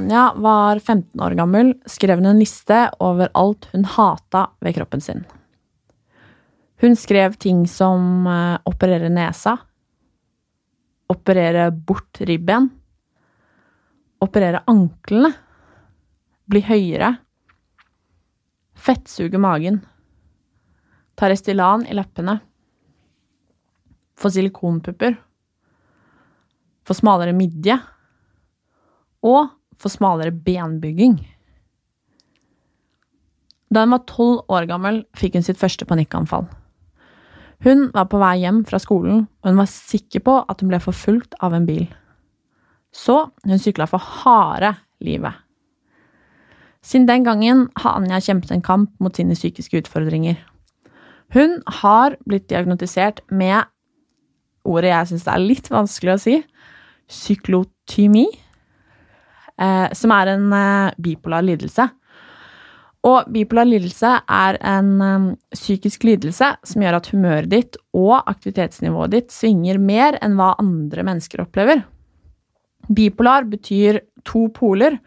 Da Anja var 15 år gammel, skrev hun en liste over alt hun hata ved kroppen sin. Hun skrev ting som eh, operere nesa, operere bort ribben, operere anklene, bli høyere, fettsuge magen, ta Restylan i leppene, få silikonpupper, få smalere midje og få smalere benbygging. Da hun var tolv år gammel, fikk hun sitt første panikkanfall. Hun var på vei hjem fra skolen, og hun var sikker på at hun ble forfulgt av en bil. Så hun sykla for harde livet. Siden den gangen har Anja kjempet en kamp mot sine psykiske utfordringer. Hun har blitt diagnotisert med ordet jeg syns er litt vanskelig å si, psyklotymi, eh, som er en eh, bipolar lidelse. Og bipolar lidelse er en um, psykisk lidelse som gjør at humøret ditt og aktivitetsnivået ditt svinger mer enn hva andre mennesker opplever. Bipolar betyr to poler,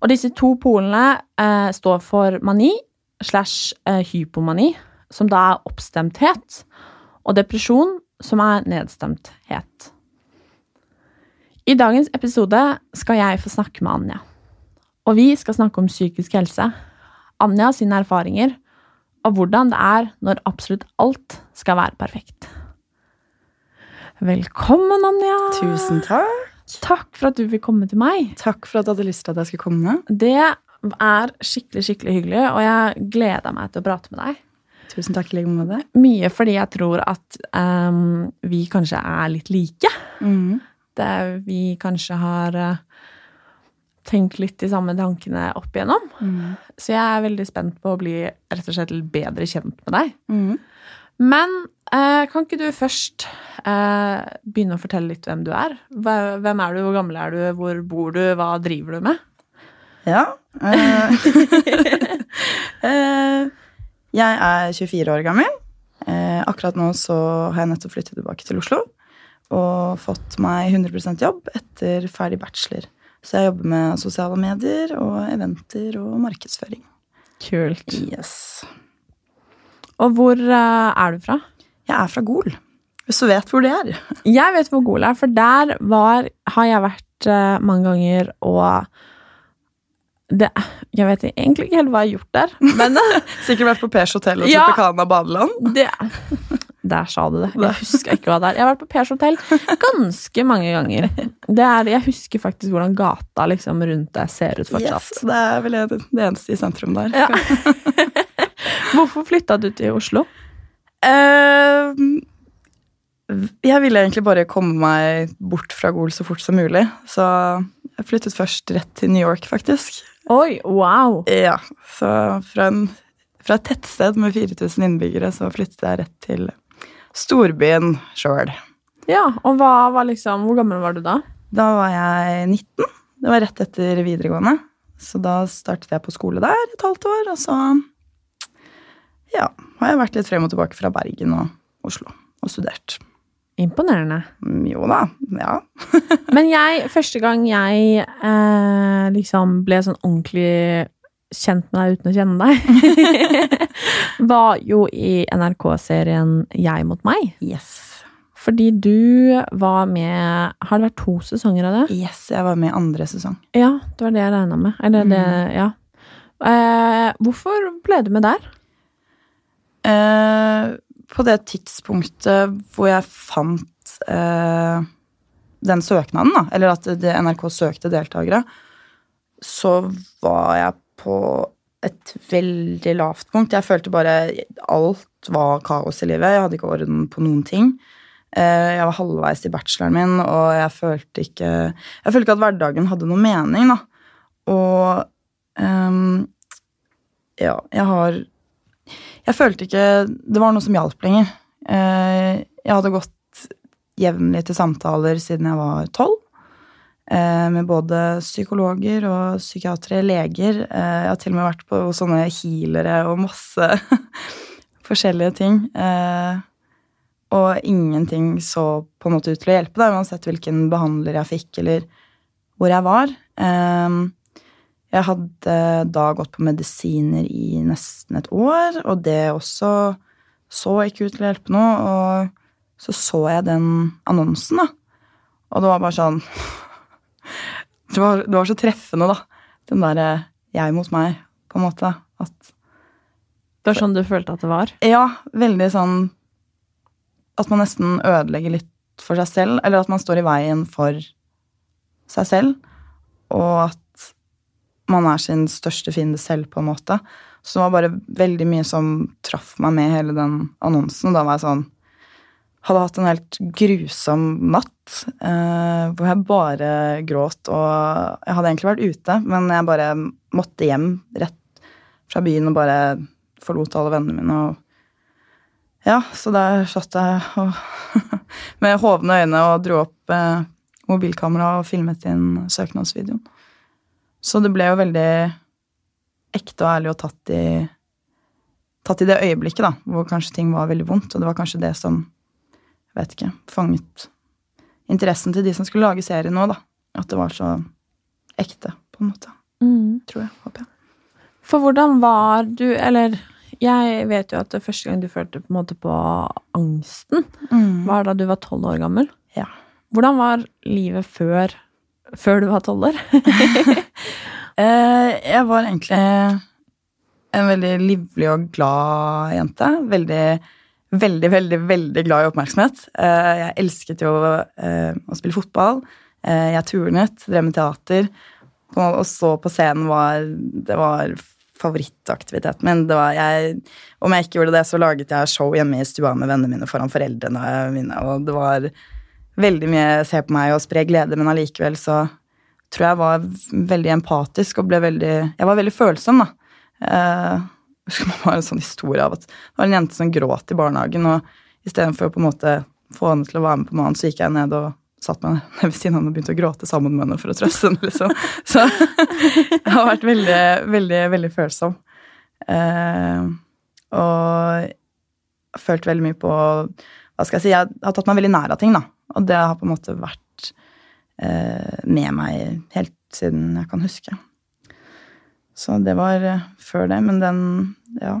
og disse to polene eh, står for mani slash eh, hypomani, som da er oppstemthet, og depresjon, som er nedstemthet. I dagens episode skal jeg få snakke med Anja. Og vi skal snakke om psykisk helse. Anja sine erfaringer og hvordan det er når absolutt alt skal være perfekt. Velkommen, Anja. Tusen takk. Takk for at du vil komme til meg. Takk for at du hadde lyst til at jeg skulle komme. Det er skikkelig, skikkelig hyggelig, og jeg gleder meg til å prate med deg. Tusen takk i med deg. Mye fordi jeg tror at um, vi kanskje er litt like. Mm. Det vi kanskje har uh, tenkt litt de samme tankene opp igjennom. Mm. Så jeg er veldig spent på å bli rett og slett bedre kjent med deg. Mm. Men eh, kan ikke du først eh, begynne å fortelle litt hvem du er? Hvem er du, hvor gammel er du, hvor bor du, hva driver du med? Ja. eh, eh, jeg er 24 år gammel. Eh, akkurat nå så har jeg nettopp flyttet tilbake til Oslo og fått meg 100% jobb etter ferdig bachelor. Så jeg jobber med sosiale medier og eventer og markedsføring. Kult. Yes. Og hvor eh, er du fra? Jeg er fra Gol, hvis du vet hvor det er. Jeg vet hvor Gol er, for der var, har jeg vært eh, mange ganger, og det, jeg vet egentlig ikke helt hva jeg har gjort der, men Sikkert vært på Pers hotell og Ja. Tropicana badeland. det Der sa du det. Jeg husker ikke hva det er. Jeg har vært på Pers hotell ganske mange ganger. Det er, jeg husker faktisk hvordan gata liksom rundt deg ser ut fortsatt. Yes, det er vel det det eneste i sentrum der. Ja. Hvorfor flytta du til Oslo? Uh, jeg ville egentlig bare komme meg bort fra Gol så fort som mulig. Så jeg flyttet først rett til New York, faktisk. Oi, wow! Ja, Så fra, en, fra et tettsted med 4000 innbyggere så flyttet jeg rett til storbyen sjøl. Ja, og hva var liksom, Hvor gammel var du da? Da var jeg 19. Det var rett etter videregående. Så da startet jeg på skole der et halvt år, og så ja, har jeg vært litt frem og tilbake fra Bergen og Oslo og studert. Imponerende. Mm, Jo da, ja. Men jeg, første gang jeg eh, liksom ble sånn ordentlig kjent med deg uten å kjenne deg, var jo i NRK-serien Jeg mot meg. Yes. Fordi du var med Har det vært to sesonger av det? Yes, jeg var med i andre sesong. Ja, det var det jeg regna med. Eller det, ja. Eh, hvorfor ble du med der? Eh, på det tidspunktet hvor jeg fant eh, den søknaden, da, eller at det NRK søkte deltakere, så var jeg på et veldig lavt punkt. Jeg følte bare alt var kaos i livet. Jeg hadde ikke orden på noen ting. Eh, Jeg var halvveis i bacheloren min, og jeg følte ikke Jeg følte ikke at hverdagen hadde noen mening, da. Og um, ja, jeg har Jeg følte ikke det var noe som hjalp lenger. Eh, Jeg hadde gått jevnlig til samtaler siden jeg var tolv. Eh, Med både psykologer og psykiatere, leger. Eh, Jeg har til og med vært på sånne healere og masse forskjellige ting. Eh, Og ingenting så på en måte ut til å hjelpe, da, uansett hvilken behandler jeg fikk, eller hvor jeg var. Jeg hadde da gått på medisiner i nesten et år, og det også så ikke ut til å hjelpe noe. Og så så jeg den annonsen, da. Og det var bare sånn Det var, det var så treffende, da. Den derre jeg mot meg, på en måte. At Det var sånn du følte at det var? Ja, veldig sånn At man nesten ødelegger litt for seg selv, eller at man står i veien for seg selv, og at man er sin største fiende selv, på en måte. Så det var bare veldig mye som traff meg med hele den annonsen. Og da var jeg sånn Hadde hatt en helt grusom natt eh, hvor jeg bare gråt. Og jeg hadde egentlig vært ute, men jeg bare måtte hjem rett fra byen og bare forlot alle vennene mine. og ja, så der satt jeg og, med hovne øyne og dro opp eh, mobilkamera og filmet inn søknadsvideoen. Så det ble jo veldig ekte og ærlig og tatt i, tatt i det øyeblikket, da, hvor kanskje ting var veldig vondt. Og det var kanskje det som, vet ikke, fanget interessen til de som skulle lage serien nå, da. At det var så ekte, på en måte. Mm. Tror jeg. Håper jeg. For hvordan var du Eller jeg vet jo at det første gang du følte på en måte på angsten, var da du var tolv år gammel. Ja. Hvordan var livet før, før du var tolv år? Eh, jeg var egentlig en veldig livlig og glad jente. Veldig, veldig, veldig veldig glad i oppmerksomhet. Eh, jeg elsket jo eh, å spille fotball. Eh, jeg turnet, drev med teater. Å stå på scenen var Det var favorittaktiviteten min. Jeg, om jeg ikke gjorde det, så laget jeg show hjemme i stua med vennene mine foran foreldrene mine. Og det var veldig mye se på meg og spre glede, men allikevel så tror jeg var veldig empatisk og ble veldig Jeg var veldig følsom, da. Jeg husker man var en sånn historie av at det var en jente som gråt i barnehagen, og istedenfor å på en måte få henne til å være med på mannen, så gikk jeg ned og satt meg ned ved siden av henne og begynte å gråte sammen med henne for å trøste henne, liksom. Så jeg har vært veldig, veldig, veldig følsom. Eh, og følt veldig mye på Hva skal jeg si? Jeg har tatt meg veldig nær av ting, da. Og det har på en måte vært eh, med meg helt siden jeg kan huske. Så det var eh, før det, men den Ja.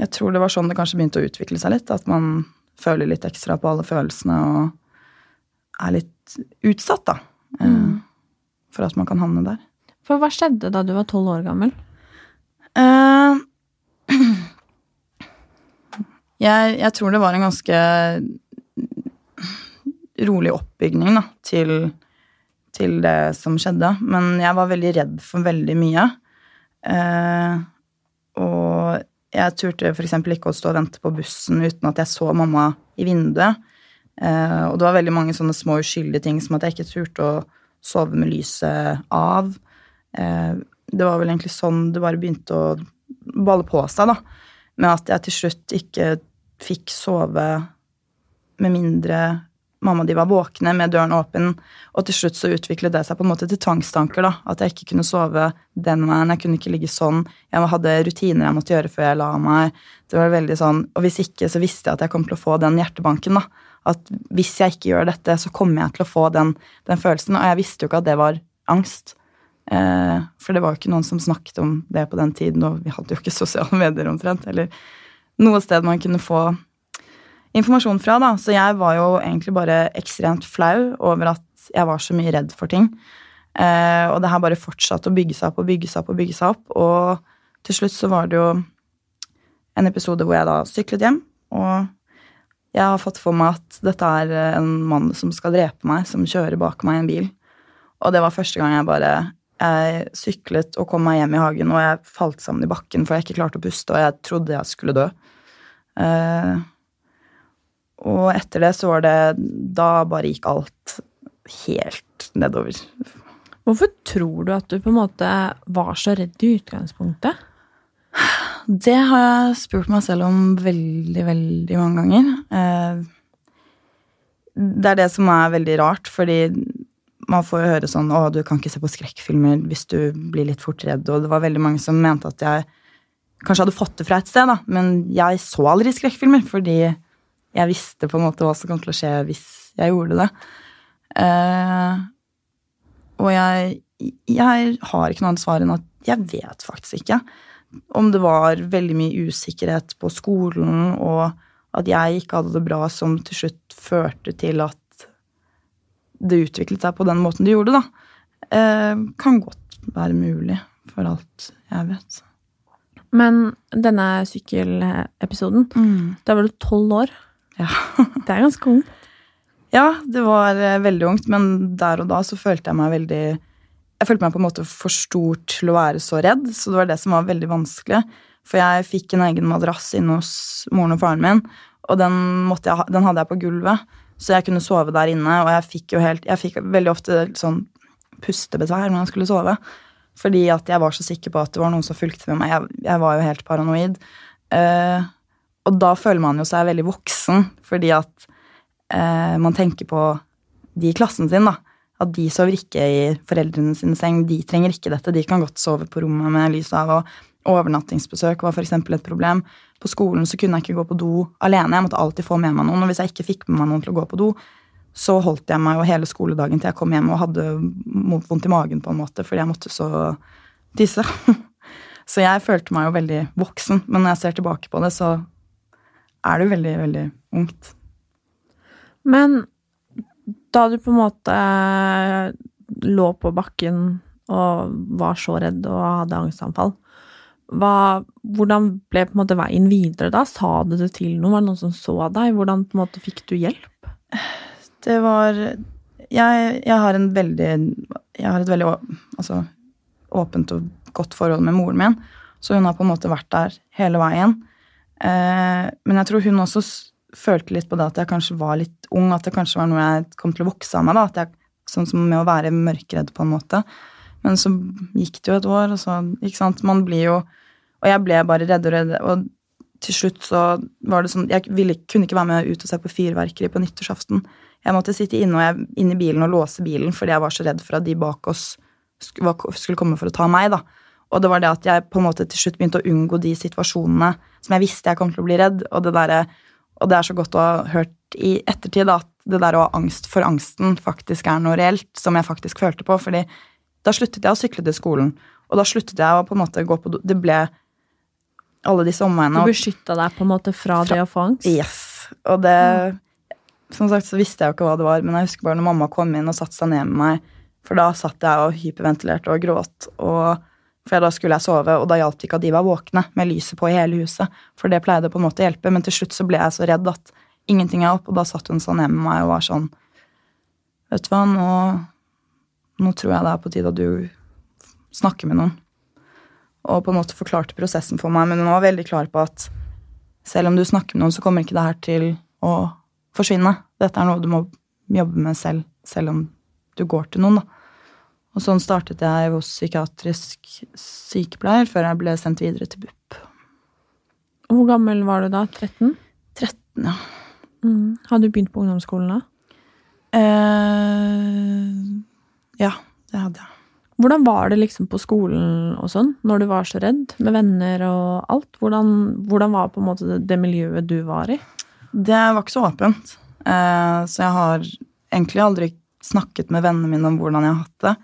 Jeg tror det var sånn det kanskje begynte å utvikle seg litt. At man føler litt ekstra på alle følelsene og er litt utsatt, da. eh, Mm. For at man kan havne der. For hva skjedde da du var tolv år gammel? Uh, jeg, jeg tror det var en ganske rolig oppbygning da, til, til det som skjedde. Men jeg var veldig redd for veldig mye. Eh, og jeg turte f.eks. ikke å stå og vente på bussen uten at jeg så mamma i vinduet. Eh, og det var veldig mange sånne små uskyldige ting som at jeg ikke turte å sove med lyset av. Eh, det var vel egentlig sånn det bare begynte å balle på seg, da. Med at jeg til slutt ikke fikk sove med mindre mamma og de var våkne med døren åpen. Og til slutt så utviklet det seg på en måte til tvangstanker. da, At jeg ikke kunne sove den veien. Jeg kunne ikke ligge sånn. Jeg hadde rutiner jeg måtte gjøre før jeg la meg. det var veldig sånn, Og hvis ikke, så visste jeg at jeg kom til å få den hjertebanken. da, At hvis jeg ikke gjør dette, så kommer jeg til å få den, den følelsen. Og jeg visste jo ikke at det var angst. Eh, for det var jo ikke noen som snakket om det på den tiden, og vi hadde jo ikke sosiale medier omtrent. Eller noe sted man kunne få informasjon fra, da. Så jeg var jo egentlig bare ekstremt flau over at jeg var så mye redd for ting. Eh, og det her bare fortsatte å bygge seg opp og bygge seg opp og bygge seg opp. Og til slutt så var det jo en episode hvor jeg da syklet hjem, og jeg har fått for meg at dette er en mann som skal drepe meg, som kjører bak meg i en bil. Og det var første gang jeg bare jeg syklet og kom meg hjem i hagen, og jeg falt sammen i bakken for jeg ikke klarte å puste, og jeg trodde jeg skulle dø. Eh, og etter det så var det Da bare gikk alt helt nedover. Hvorfor tror du at du på en måte var så redd i utgangspunktet? Det har jeg spurt meg selv om veldig, veldig mange ganger. Eh, Det er det som er veldig rart, fordi man får jo høre sånn 'Å, du kan ikke se på skrekkfilmer hvis du blir litt fort redd', og det var veldig mange som mente at jeg kanskje hadde fått det fra et sted, da, men jeg så aldri skrekkfilmer fordi jeg visste på en måte hva som kom til å skje hvis jeg gjorde det. Eh, og jeg, jeg har ikke noe annet svar enn at jeg vet faktisk ikke. Om det var veldig mye usikkerhet på skolen, og at jeg ikke hadde det bra, som til slutt førte til at det utviklet seg på den måten det gjorde, da. Eh, kan godt være mulig, for alt jeg vet. Men denne sykkelepisoden, da var du tolv år. Ja. Det er ganske ungt. Ja, det var eh, veldig ungt, men der og da så følte jeg meg veldig Jeg følte meg på en måte for stor til å være så redd, så det var det som var veldig vanskelig. For jeg fikk en egen madrass inne hos moren og faren min, og den, måtte jeg, den hadde jeg på gulvet, så jeg kunne sove der inne, og jeg fikk jo helt Jeg fikk veldig ofte sånn pustebesvær når jeg skulle sove. Fordi at jeg var så sikker på at det var noen som fulgte med meg. Jeg, jeg var jo helt paranoid. Eh, og da føler man jo seg veldig voksen, fordi at eh, man tenker på de i klassen sin, da. At de sover ikke i foreldrene sine seng. De trenger ikke dette. De kan godt sove på rommet med lys av. Og overnattingsbesøk var f.eks. et problem. På skolen så kunne jeg ikke gå på do alene. Jeg måtte alltid få med meg noen. Og hvis jeg ikke fikk med meg noen til å gå på do, så holdt jeg meg jo hele skoledagen til jeg kom hjem og hadde vondt i magen på en måte, fordi jeg måtte så tisse. Så jeg følte meg jo veldig voksen. Men når jeg ser tilbake på det, så er det jo veldig, veldig ungt. Men da du på en måte lå på bakken og var så redd og hadde angstanfall, hva, hvordan ble på en måte veien videre da? Sa du det til noen? Var det noen som så deg? Hvordan på en måte fikk du hjelp? Det var Jeg, jeg har en veldig Jeg har et veldig altså, åpent og godt forhold med moren min, så hun har på en måte vært der hele veien. Eh, men jeg tror hun også følte litt på det at jeg kanskje var litt ung, at det kanskje var noe jeg kom til å vokse av meg. da, at jeg, Sånn som med å være mørkredd på en måte. Men så gikk det jo et år, og så Ikke sant. Man blir jo Og jeg ble bare redd og redd. Og til slutt så var det sånn Jeg ville, kunne ikke være med ut og se på fyrverkeri på nyttårsaften. Jeg måtte sitte inne, jeg, inne i bilen og låse bilen fordi jeg var så redd for at de bak oss skulle komme for å ta meg. da. Og det var det at jeg på en måte til slutt begynte å unngå de situasjonene som jeg visste jeg kom til å bli redd. Og det, der, og det er så godt å ha hørt i ettertid da, at det der å ha angst for angsten faktisk er noe reelt, som jeg faktisk følte på. fordi da sluttet jeg å sykle til skolen, og da sluttet jeg å på en måte gå på do. Det ble alle disse omveiene. Du beskytta deg på en måte fra, det å få angst? Yes. Og det Som sagt så visste jeg jo ikke hva det var, men jeg husker bare når mamma kom inn og satte seg ned med meg, for da satt jeg og hyperventilerte og gråt, og for da skulle jeg sove, og da hjalp det ikke at de var våkne med lyset på i hele huset, for det pleide på en måte å hjelpe, men til slutt så ble jeg så redd at ingenting hjalp, og da satt hun sånn hjemme med meg og var sånn Vet du hva, nå, nå tror jeg det er på tide at du snakker med noen. Og på en måte forklarte prosessen for meg, men hun var veldig klar på at selv om du snakker med noen, så kommer ikke det her til å forsvinne. Dette er noe du må jobbe med selv, selv om du går til noen, da. Og sånn startet jeg hos psykiatrisk sykepleier før jeg ble sendt videre til BUP. Hvor gammel var du da? 13? 13, ja. Mm. Hadde du begynt på ungdomsskolen da? Eh, ja, det hadde jeg. Hvordan var det liksom på skolen og sånn, når du var så redd, med venner og alt? Hvordan, hvordan var på en måte det, det miljøet du var i? Det var ikke så åpent. Eh, så jeg har egentlig aldri snakket med vennene mine om hvordan jeg har hatt det.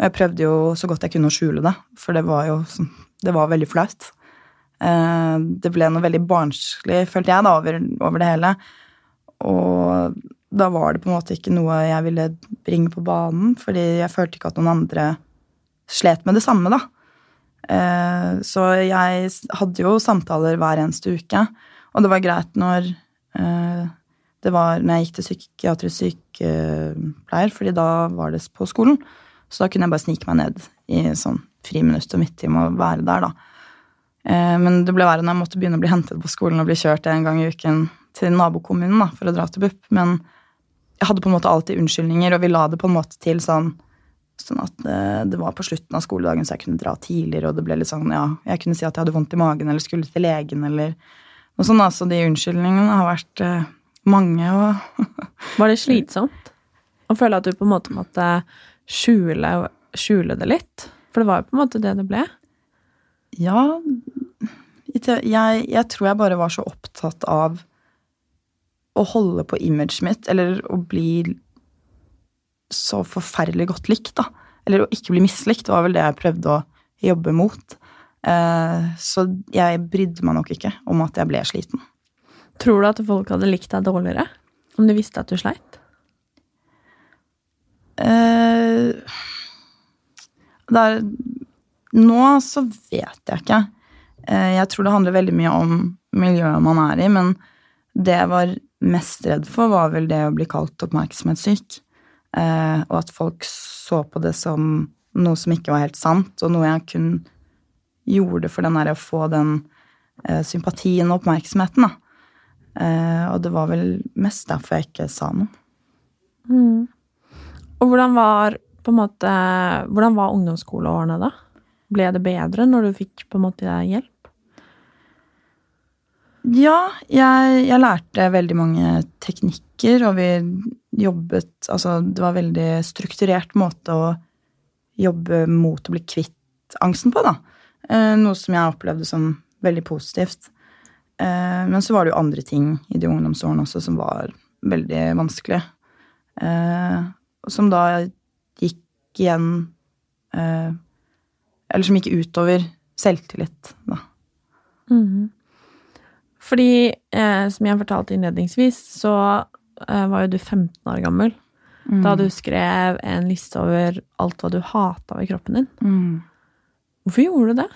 Og jeg prøvde jo så godt jeg kunne å skjule det, for det var jo sånn- det var veldig flaut. Eh, det ble noe veldig barnslig, følte jeg, da, over, over det hele. Og da var det på en måte ikke noe jeg ville bringe på banen, fordi jeg følte ikke at noen andre slet med det samme, da. Eh, Så jeg hadde jo samtaler hver eneste uke, og det var greit når eh, det var når jeg gikk til psykiatrisk sykepleier, fordi da var det på skolen. Så da kunne jeg bare snike meg ned i sånn friminutt og midttime og være der, da. Eh, Men det ble verre når jeg måtte begynne å bli hentet på skolen og bli kjørt en gang i uken til nabokommunen da, for å dra til BUP. Men jeg hadde på en måte alltid unnskyldninger, og vi la det på en måte til sånn Sånn at det, det var på slutten av skoledagen, så jeg kunne dra tidligere, og det ble litt sånn, ja, jeg kunne si at jeg hadde vondt i magen, eller skulle til legen, eller noe sånt. Altså, de unnskyldningene har vært eh, mange, og Var det slitsomt? Å føle at du på en måte måtte skjule, skjule det litt? For det var jo på en måte det det ble. ja jeg, jeg tror jeg bare var så opptatt av å holde på imaget mitt, eller å bli så forferdelig godt likt, da. Eller å ikke bli mislikt var vel det jeg prøvde å jobbe mot. Eh, så jeg brydde meg nok ikke om at jeg ble sliten. Tror du at folk hadde likt deg dårligere om de visste at du sleit? Eh, der, nå så vet jeg ikke. Eh, jeg tror det handler veldig mye om miljøet man er i, men det jeg var mest redd for, var vel det å bli kalt oppmerksomhetssyk. Eh, og at folk så på det som noe som ikke var helt sant, og noe jeg kun gjorde for den der å få den eh, sympatien og oppmerksomheten. da. Eh, og det var vel mest derfor jeg ikke sa noe. Mm. Og hvordan var måte, hvordan var ungdomsskoleårene da? Ble det bedre når du fikk på en måte hjelp? Ja, jeg, jeg lærte veldig mange teknikker, og vi jobbet Altså, det var en veldig strukturert måte å jobbe mot å bli kvitt angsten på, da. Eh, noe som jeg opplevde som veldig positivt. Eh, men så var det jo andre ting i de ungdomsårene også som var veldig vanskelig. Eh, som da gikk igjen Eller som gikk utover selvtillit, da. Mm. Fordi, eh, som jeg fortalte innledningsvis, så eh, var jo du 15 år gammel Mm. da du skrev en liste over alt hva du hata ved kroppen din. Mm. Hvorfor gjorde du det?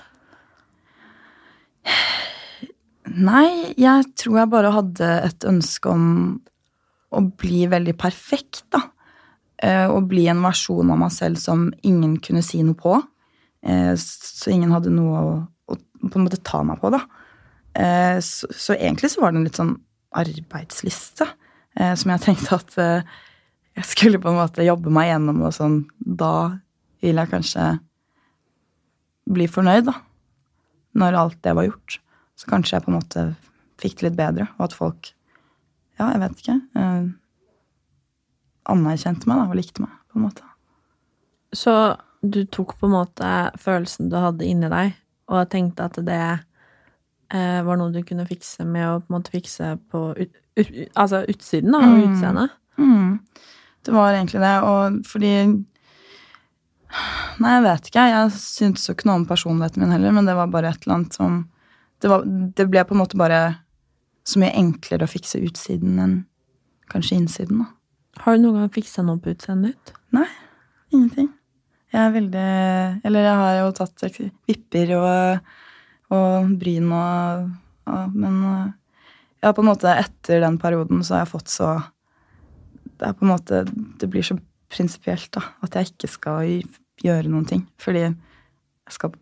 Nei, jeg tror jeg bare hadde et ønske om å bli veldig perfekt, da. Eh, Å bli en versjon av meg selv som ingen kunne si noe på. Eh, Så ingen hadde noe å, å på en måte ta meg på, da. Eh, Så, så egentlig så var det en litt sånn arbeidsliste som jeg tenkte at jeg skulle på en måte jobbe meg gjennom, og sånn Da vil jeg kanskje bli fornøyd, da. Når alt det var gjort. Så kanskje jeg på en måte fikk det litt bedre, og at folk Ja, jeg vet ikke. Anerkjente meg da, og likte meg, på en måte. Så du tok på en måte følelsen du hadde inni deg, og tenkte at det eh, var noe du kunne fikse med å på en måte fikse på ut, ut, altså utsiden av Mm. utseendet? Mm. Det var egentlig det, og fordi Nei, jeg vet ikke. Jeg syntes jo ikke noe om personligheten min heller, men det var bare et eller annet som Det, var, det ble på en måte bare så mye enklere å fikse utsiden enn kanskje innsiden, da. Har du noen gang fiksa noe på utseendet ditt? Nei, ingenting. Jeg er veldig Eller jeg har jo tatt vipper og, og bryn og, og Men ja, på en måte etter den perioden så har jeg fått så Det er på en måte Det blir så prinsipielt, da. At jeg ikke skal gjøre noen ting. Fordi jeg skal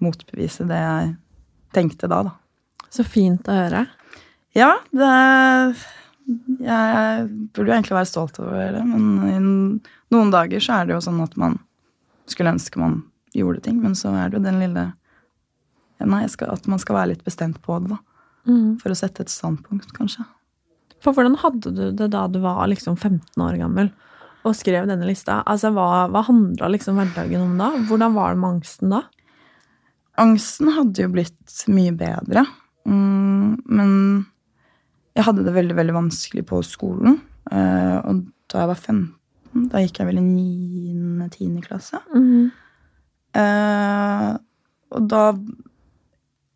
motbevise det jeg tenkte da, da. Så fint å høre. Ja, det Jeg burde jo egentlig være stolt over det, men i noen dager så er det jo sånn at man skulle ønske man gjorde ting, men så er det jo den lille Nei, skal, at man skal være litt bestemt på det, da. Mm. For å sette et standpunkt, kanskje. For hvordan hadde du det da du var liksom 15 år gammel og skrev denne lista? Altså, Hva, hva handla liksom hverdagen om da? Hvordan var det med angsten da? Angsten hadde jo blitt mye bedre, mm, men jeg hadde det veldig, veldig vanskelig på skolen. Eh, og da jeg var 15, da gikk jeg vel i 9.-10. klasse. Eh, og da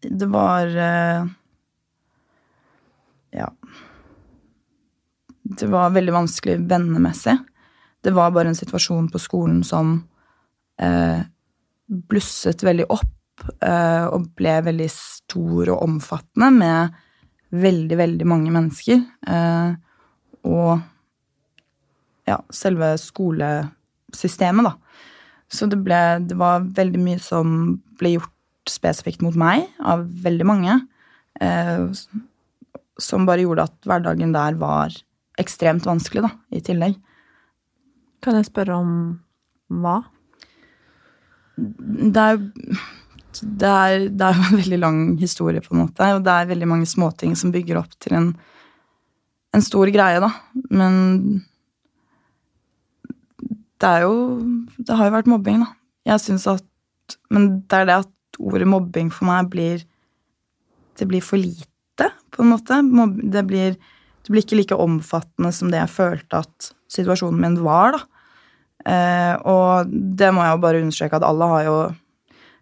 Det var eh, Ja. Det var veldig vanskelig vennemessig. Det var bare en situasjon på skolen som blusset veldig opp og ble veldig stor og omfattende med veldig, veldig mange mennesker. Eh, og ja, selve skolesystemet, da. Så det, ble, det var veldig mye som ble gjort spesifikt mot meg av veldig mange. Eh, som bare gjorde at hverdagen der var ekstremt vanskelig, da, i tillegg. Kan jeg spørre om hva? Det er det er, det er en veldig lang historie, på en måte, og det er veldig mange småting som bygger opp til en, en stor greie, da. Men det er jo Det har jo vært mobbing, da. Jeg syns at Men det er det at ordet mobbing for meg blir Det blir for lite, på en måte. Det, blir, det blir ikke like omfattende som det jeg følte at situasjonen min var, da. Eh, og det må jeg jo bare understreke at alle har jo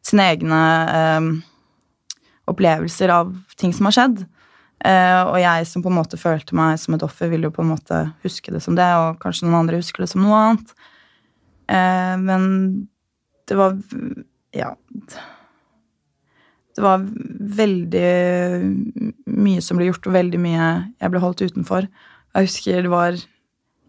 sine egne eh, opplevelser av ting som har skjedd. Eh, og jeg som på en måte følte meg som et offer, vil jo på en måte huske det som det, og kanskje noen andre husker det som noe annet. Eh, men det var Ja. Det var veldig mye som ble gjort, og veldig mye jeg ble holdt utenfor. Jeg husker det var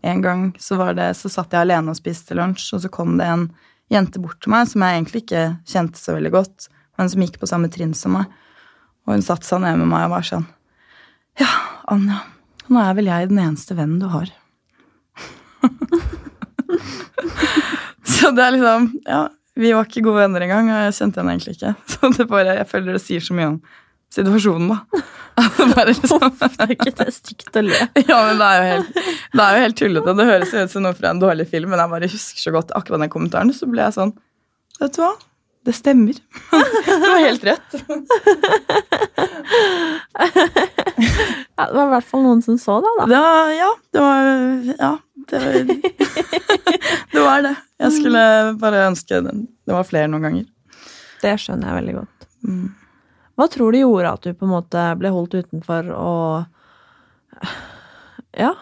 en gang så, var det, så satt jeg alene og spiste lunsj, og så kom det en jente bort til meg som jeg egentlig ikke kjente så veldig godt, men som gikk på samme trinn som meg. Og hun satte seg ned med meg og var sånn Ja, Anja, nå er vel jeg den eneste vennen du har. så det er liksom Ja, vi var ikke gode venner engang, og jeg kjente henne egentlig ikke. Så det bare, jeg føler det sier så mye om situasjonen, da. Bare liksom. Det er det stygt å le. Ja, men det er jo helt, det er jo helt tullete. Det høres ut som noe fra en dårlig film, men jeg bare husker så godt akkurat den kommentaren. Så ble jeg sånn Vet du hva? Det stemmer. Det var helt rett. Ja, det var i hvert fall noen som så deg, da. Det var, ja, det var Ja, det var, det var det. Jeg skulle bare ønske det, det var flere noen ganger. Det skjønner jeg veldig godt. Mm. Hva tror du gjorde at du på en måte ble holdt utenfor og Ja.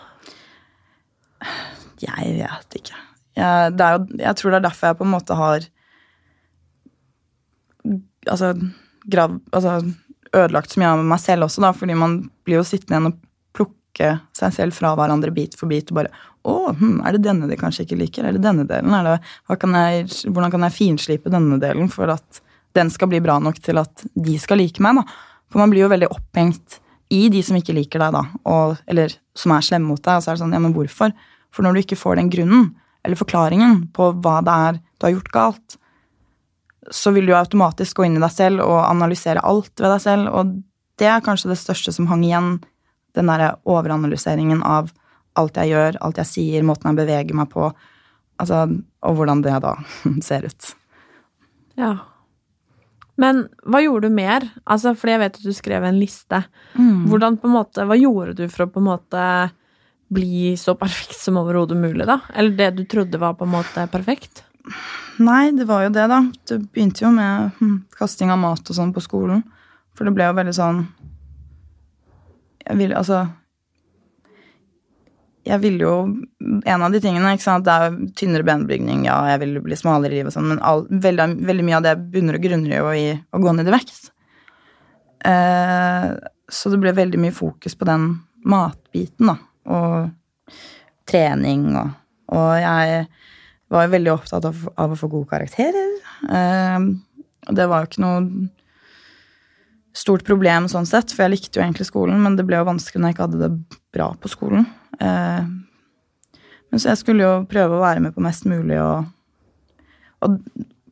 Jeg vet ikke. Jeg, jo, jeg tror det er derfor jeg på en måte har altså, grav, altså ødelagt så mye av meg selv også, da, fordi man blir jo sittende igjen og plukke seg selv fra hverandre bit for bit og bare Å, hm, er det denne de kanskje ikke liker? Er det denne delen? Det, kan jeg, hvordan kan jeg finslipe denne delen for at den skal bli bra nok til at de skal like meg? da? For man blir jo veldig opphengt i de som ikke liker deg, da, og, eller som er slemme mot deg. Og så er det sånn, ja, men hvorfor? For når du ikke får den grunnen, eller forklaringen på hva det er du har gjort galt, så vil du automatisk gå inn i deg selv og analysere alt ved deg selv, og det er kanskje det største som hang igjen, den derre overanalyseringen av alt jeg gjør, alt jeg sier, måten jeg beveger meg på, altså, og hvordan det da ser ut. Ja. Men hva gjorde du mer? Altså, fordi jeg vet at du skrev en liste. Mm. Hvordan på en måte, Hva gjorde du for å på en måte bli så perfekt som overhodet mulig, da? Eller det du trodde var på en måte perfekt? Nei, det var jo det, da. Det begynte jo med hm, kasting av mat og sånn på skolen. For det ble jo veldig sånn Jeg ville altså Jeg ville jo En av de tingene, ikke sant, det er tynnere benbygning, ja, jeg vil bli smalere i livet og sånn, men all, veldig, veldig mye av det bunner og grunner jo i å gå ned i vekt. Eh, så det ble veldig mye fokus på den matbiten, da. Og trening og Og jeg var jo veldig opptatt av, av å få gode karakterer. Eh, og det var jo ikke noe stort problem sånn sett, for jeg likte jo egentlig skolen, men det ble jo vanskelig når jeg ikke hadde det bra på skolen. Eh, men så jeg skulle jo prøve å være med på mest mulig, og, og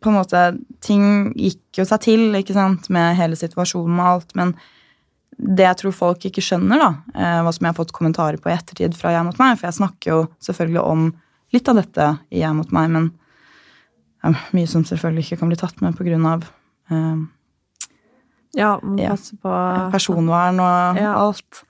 på en måte Ting gikk jo seg til, ikke sant, med hele situasjonen og alt, men det jeg tror folk ikke skjønner, da, eh, hva som jeg har fått kommentarer på i ettertid fra Jeg mot meg, for jeg snakker jo selvfølgelig om litt av dette i Jeg mot meg, men ja, mye som selvfølgelig ikke kan bli tatt med på grunn av eh, Ja, må Ja. passe på personvern og Ja. alt.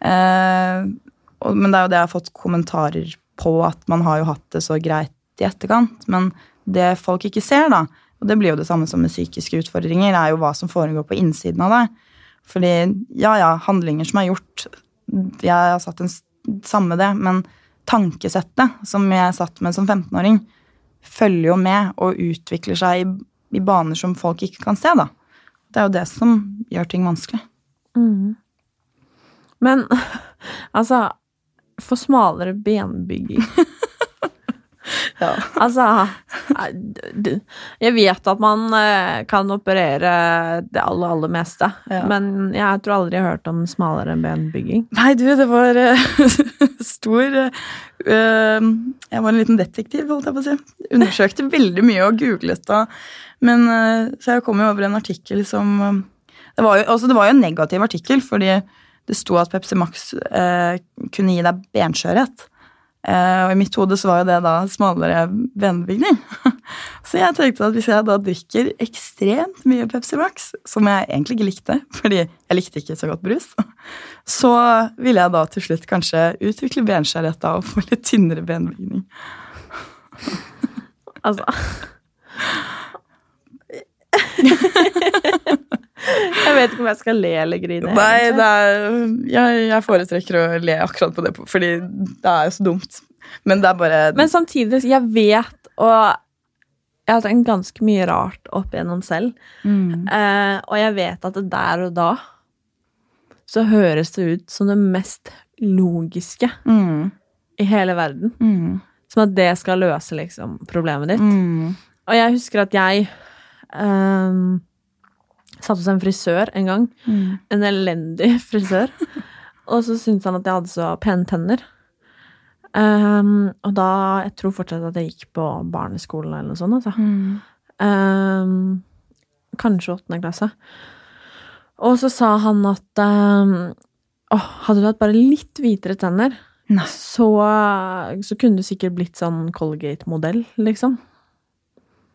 Eh, og, men det er jo det jeg har fått kommentarer på, at man har jo hatt det så greit i etterkant. Men det folk ikke ser, da, og det blir jo det samme som med psykiske utfordringer, er jo hva som foregår på innsiden av deg. Fordi ja, ja, handlinger som er gjort, jeg har satt en samme det, men tankesettet som jeg satt med som 15-åring, følger jo med og utvikler seg i, i baner som folk ikke kan se, da. Det er jo det som gjør ting vanskelig. Mm. Men altså For smalere benbygging Ja. Altså Jeg vet at man eh, kan operere det aller, aller meste, Ja. men jeg tror aldri jeg har hørt om smalere benbygging. Nei, du, det var eh, stor eh, eh, Jeg var en liten detektiv, holdt jeg på å si. Undersøkte veldig mye og googlet da. Men eh, så jeg kom jo over en artikkel som eh, det var, jo, altså det var jo en negativ artikkel, fordi det sto at Pepsi Max eh, kunne gi deg benskjørhet. Eh, og i mitt hode så var jo det da smalere benbygning. så jeg tenkte at hvis jeg da drikker ekstremt mye Pepsi Max, som jeg egentlig ikke likte, fordi jeg likte ikke så godt brus, så ville jeg da til slutt kanskje utvikle benskjørhet da og få litt tynnere benbygning. Altså Jeg vet ikke om jeg skal le eller grine. Nei, er, jeg, jeg foretrekker å le akkurat på det, fordi det er jo så dumt. Men det er bare Men samtidig, jeg vet, og jeg har tenkt ganske mye rart opp igjennom selv, mm. eh, og jeg vet at det der og da så høres det ut som det mest logiske Mm. i hele verden. Mm. Som at det skal løse liksom problemet ditt. Mm. Og jeg husker at jeg ehm, satt hos en frisør en gang. Mm. En elendig frisør. og så syntes han at jeg hadde så pene tenner. Um, og da Jeg tror fortsatt at jeg gikk på barneskolen eller noe sånt. Altså. Mm. Um, kanskje åttende klasse. Og så sa han at um, oh, hadde du hatt bare litt hvitere tenner, så, så kunne du sikkert blitt sånn Colgate-modell, liksom.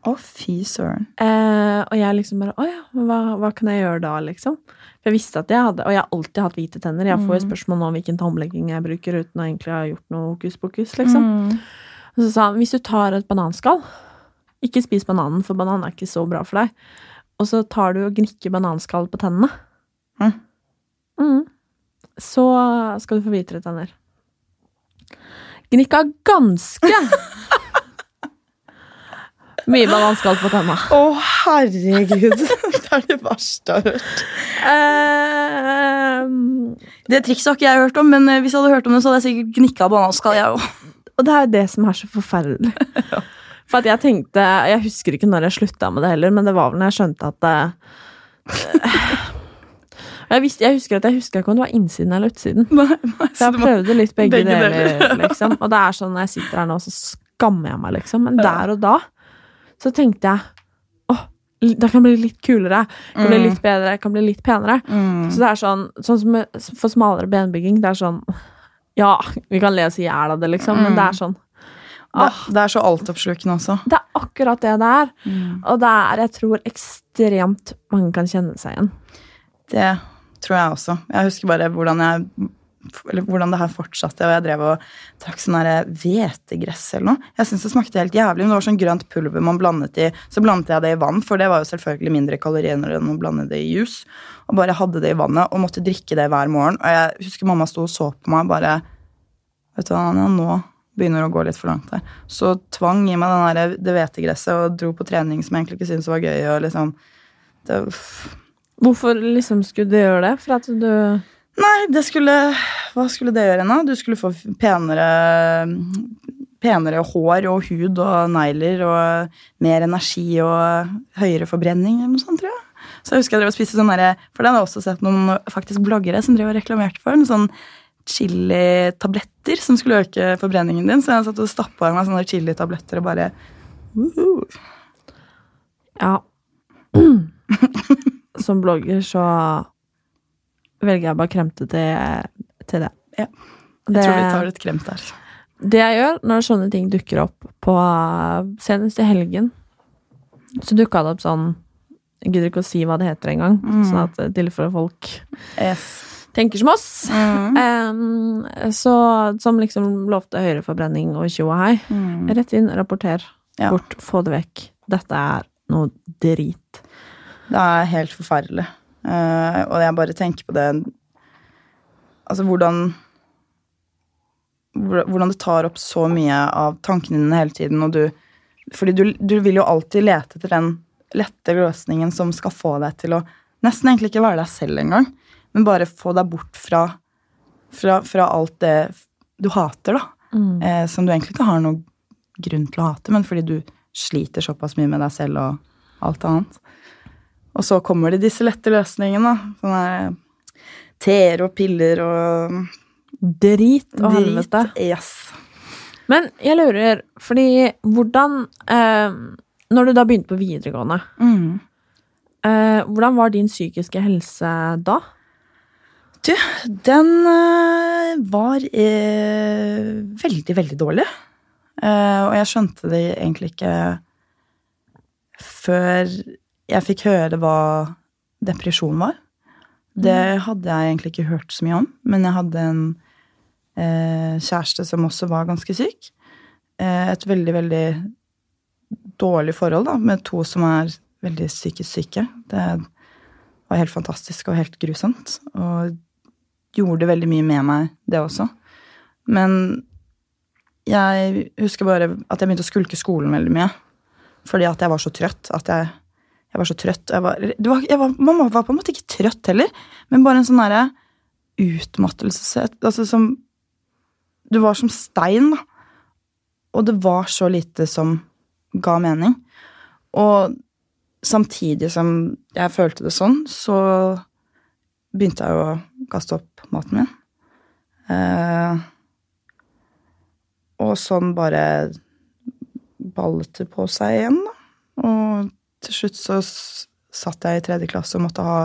Å, fy søren. Eh, og jeg liksom bare Å ja, hva, hva kan jeg gjøre da, liksom? For jeg visste at jeg hadde Og jeg har alltid hatt hvite tenner. Jeg får jo Mm. spørsmål nå om hvilken tannlegging jeg bruker, uten å egentlig ha gjort noe hokus pokus, liksom. Mm. Og så sa han hvis du tar et bananskall Ikke spis bananen, for banan er ikke så bra for deg. Og så tar du og gnikker bananskall på tennene. Mm. Mm. Så skal du få hvitere tenner. Gnikka ganske mye bananskall på tanna. Å, herregud. det er det verste jeg har hørt. Uh, Det trikset har ikke jeg hørt om, men eh, hvis jeg hadde hørt om det, så hadde jeg sikkert gnikka bananskall, jeg òg. og det er jo det som er så forferdelig. For at jeg tenkte Jeg husker ikke når jeg slutta med det heller, men det var vel når jeg skjønte at eh, jeg, visste, jeg husker at jeg husker ikke om det var innsiden eller utsiden. Nei, nei, Så jeg prøvde litt begge, begge deler, deler. liksom. Og det er sånn når jeg sitter her nå, så skammer jeg meg, liksom. Men der og da så tenkte jeg åh, det kan bli litt kulere, det kan bli Mm. litt bedre, det kan bli litt penere. Mm. Så det er sånn, sånn som for smalere benbygging, det er sånn Ja, vi kan le oss i hjel av det, liksom, men Mm. det er sånn Det, det er så altoppslukende også. Det er akkurat det det er. Mm. Og det er, jeg tror, ekstremt mange kan kjenne seg igjen. Det tror jeg også. Jeg husker bare hvordan jeg eller hvordan det her fortsatte, og jeg drev og trakk sånn hvetegress eller noe. Jeg syntes det smakte helt jævlig, men det var sånn grønt pulver man blandet i. Så blandet jeg det i vann, for det var jo selvfølgelig mindre kalorier enn å blande det i juice. Og bare hadde det i vannet og måtte drikke det hver morgen. Og jeg husker mamma sto og så på meg bare Vet du hva, nå begynner å gå litt for langt her. Så tvang i meg den der, det hvetegresset og dro på trening som jeg egentlig ikke syntes var gøy. og liksom det, Hvorfor liksom skulle du gjøre det? For at du Nei, det skulle Hva skulle det gjøre ennå? Du skulle få penere Penere hår og hud og negler og mer energi og høyere forbrenning eller noe sånt, tror jeg. Så jeg husker jeg drev og spiste sånn derre For det har jeg også sett noen faktisk bloggere som drev og reklamerte for. Noen sånn chilitabletter som skulle øke forbrenningen din. Så jeg satt og stappa i meg sånne chilitabletter og bare Woohoo. Ja. Som blogger så velger jeg bare kremte til, til det. Ja. Jeg det. tror vi tar et kremt der. Det jeg gjør når sånne ting dukker opp på Senest i helgen, så dukka det opp sånn Jeg gidder ikke å si hva det heter engang, Mm. sånn at i tilfelle folk Yes. tenker som oss. Mm. Um, så, som liksom lovte høyere forbrenning og tjo og hei. Mm. Rett inn, rapporter. Ja. Bort, få det vekk. Dette er noe drit. Det er helt forferdelig. Eh, og jeg bare tenker på det Altså hvordan Hvordan det tar opp så mye av tankene dine hele tiden, og du Fordi du, du vil jo alltid lete etter den lette løsningen som skal få deg til å nesten egentlig ikke være deg selv engang, men bare få deg bort fra, fra, fra alt det du hater, da. Mm. Uh, som du egentlig ikke har noen grunn til å hate, men fordi du sliter såpass mye med deg selv og alt annet. Og så kommer det disse lette løsningene. Sånne teer og piller og Drit og helvete. Yes. Men jeg lurer, fordi hvordan eh, Når du da begynte på videregående, Mm. eh, hvordan var din psykiske helse da? Du, den eh, var eh, veldig, veldig dårlig. Eh, og jeg skjønte det egentlig ikke før jeg fikk høre hva depresjon var. Det hadde jeg egentlig ikke hørt så mye om, men jeg hadde en eh, kjæreste som også var ganske syk. Eh, et veldig, veldig dårlig forhold da, med to som er veldig psykisk syke. Det var helt fantastisk og helt grusomt. Og gjorde veldig mye med meg, det også. Men jeg husker bare at jeg begynte å skulke skolen veldig mye. Fordi at jeg var så trøtt. At jeg, jeg var så trøtt. Jeg var, var, jeg var, mamma var på en måte ikke trøtt heller, men bare en sånn derre utmattelse Altså som Du var som stein, da. Og det var så lite som ga mening. Og samtidig som jeg følte det sånn, så begynte jeg å kaste opp maten min. Eh, og sånn bare ballet det på seg igjen, da. Og til slutt så satt jeg i tredje klasse og måtte ha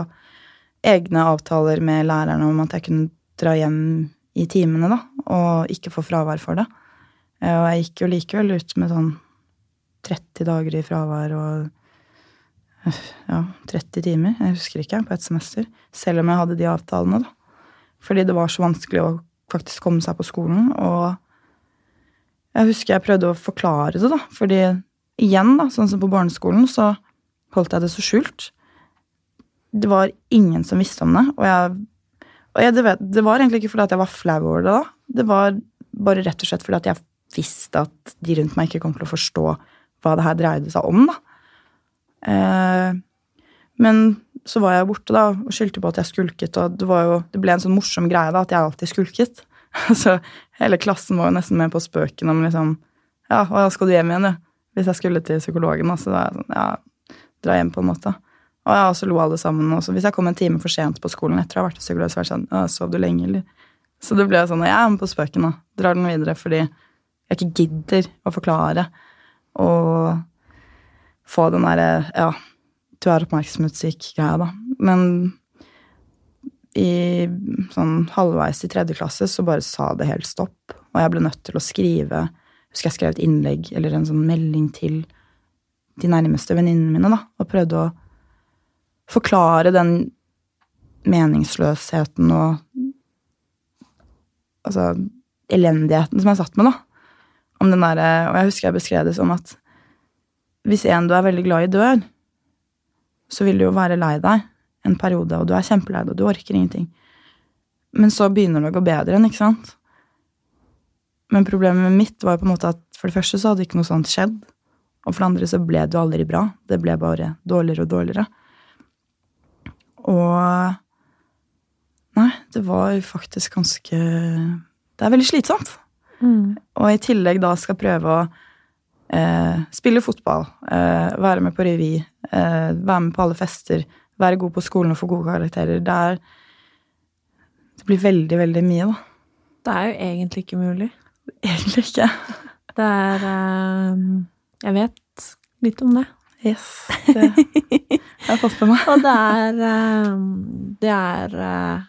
egne avtaler med lærerne om at jeg kunne dra hjem i timene, da, og ikke få fravær for det. Eh, og jeg gikk jo likevel ut med sånn 30 dager i fravær og ja, 30 timer, jeg husker ikke, på et semester. Selv om jeg hadde de avtalene, da. Fordi det var så vanskelig å faktisk komme seg på skolen. Og jeg husker jeg prøvde å forklare det, da. Fordi igjen, da, sånn som på barneskolen, så holdt jeg det så skjult. Det var ingen som visste om det. Og, jeg, og jeg, det, vet, det, var egentlig ikke fordi at jeg var flau over det da. Det var bare rett og slett fordi at jeg visste at de rundt meg ikke kom til å forstå hva det her dreide seg om, da. Eh, men så var jeg borte da, og skyldte på at jeg skulket, og det, jo, det, ble en sånn morsom greie da, at jeg alltid skulket. så hele klassen var jo nesten med på spøken om liksom Ja, hva skal du hjem igjen, du? Hvis jeg skulle til psykologen, så da er jeg sånn Ja, dra hjem, på en måte. Og ja, så lo alle sammen. Også. hvis jeg kom en time for sent på skolen etter å ha vært hos psykolog, så var det sånn sov du lenge, eller? Så det ble sånn Jeg er med på spøken, da. Drar den videre fordi jeg ikke gidder å forklare og få den derre Ja, du er oppmerksomhetssyk-greia, da. Men i sånn halvveis i tredje klasse så bare sa det helt stopp. Og jeg ble nødt til å skrive Husker jeg skrev et innlegg eller en sånn melding til de nærmeste venninnene mine, da, og prøvde å forklare den meningsløsheten og Altså elendigheten som jeg satt med, da. Om den derre og jeg husker jeg beskrev det som at hvis en du er veldig glad i, dør, så vil du jo være lei deg en periode, og du er kjempelei deg, og du orker ingenting. Men så begynner det å gå bedre igjen, ikke sant? Men problemet mitt var jo på en måte at for det første så hadde ikke noe sånt skjedd. Og for det andre så ble det aldri bra. Det ble bare dårligere og dårligere. Og Nei, det var faktisk ganske Det er veldig slitsomt. Mm. Og i tillegg da skal prøve å eh, spille fotball, eh, være med på revy, eh, være med på alle fester, være god på skolen og få gode karakterer. Det er Det blir veldig, veldig mye, da. Det er jo egentlig ikke mulig. Egentlig ikke. Det er uh, Jeg vet litt om det. Yes. Det jeg har fått med meg. og det er uh, Det er uh,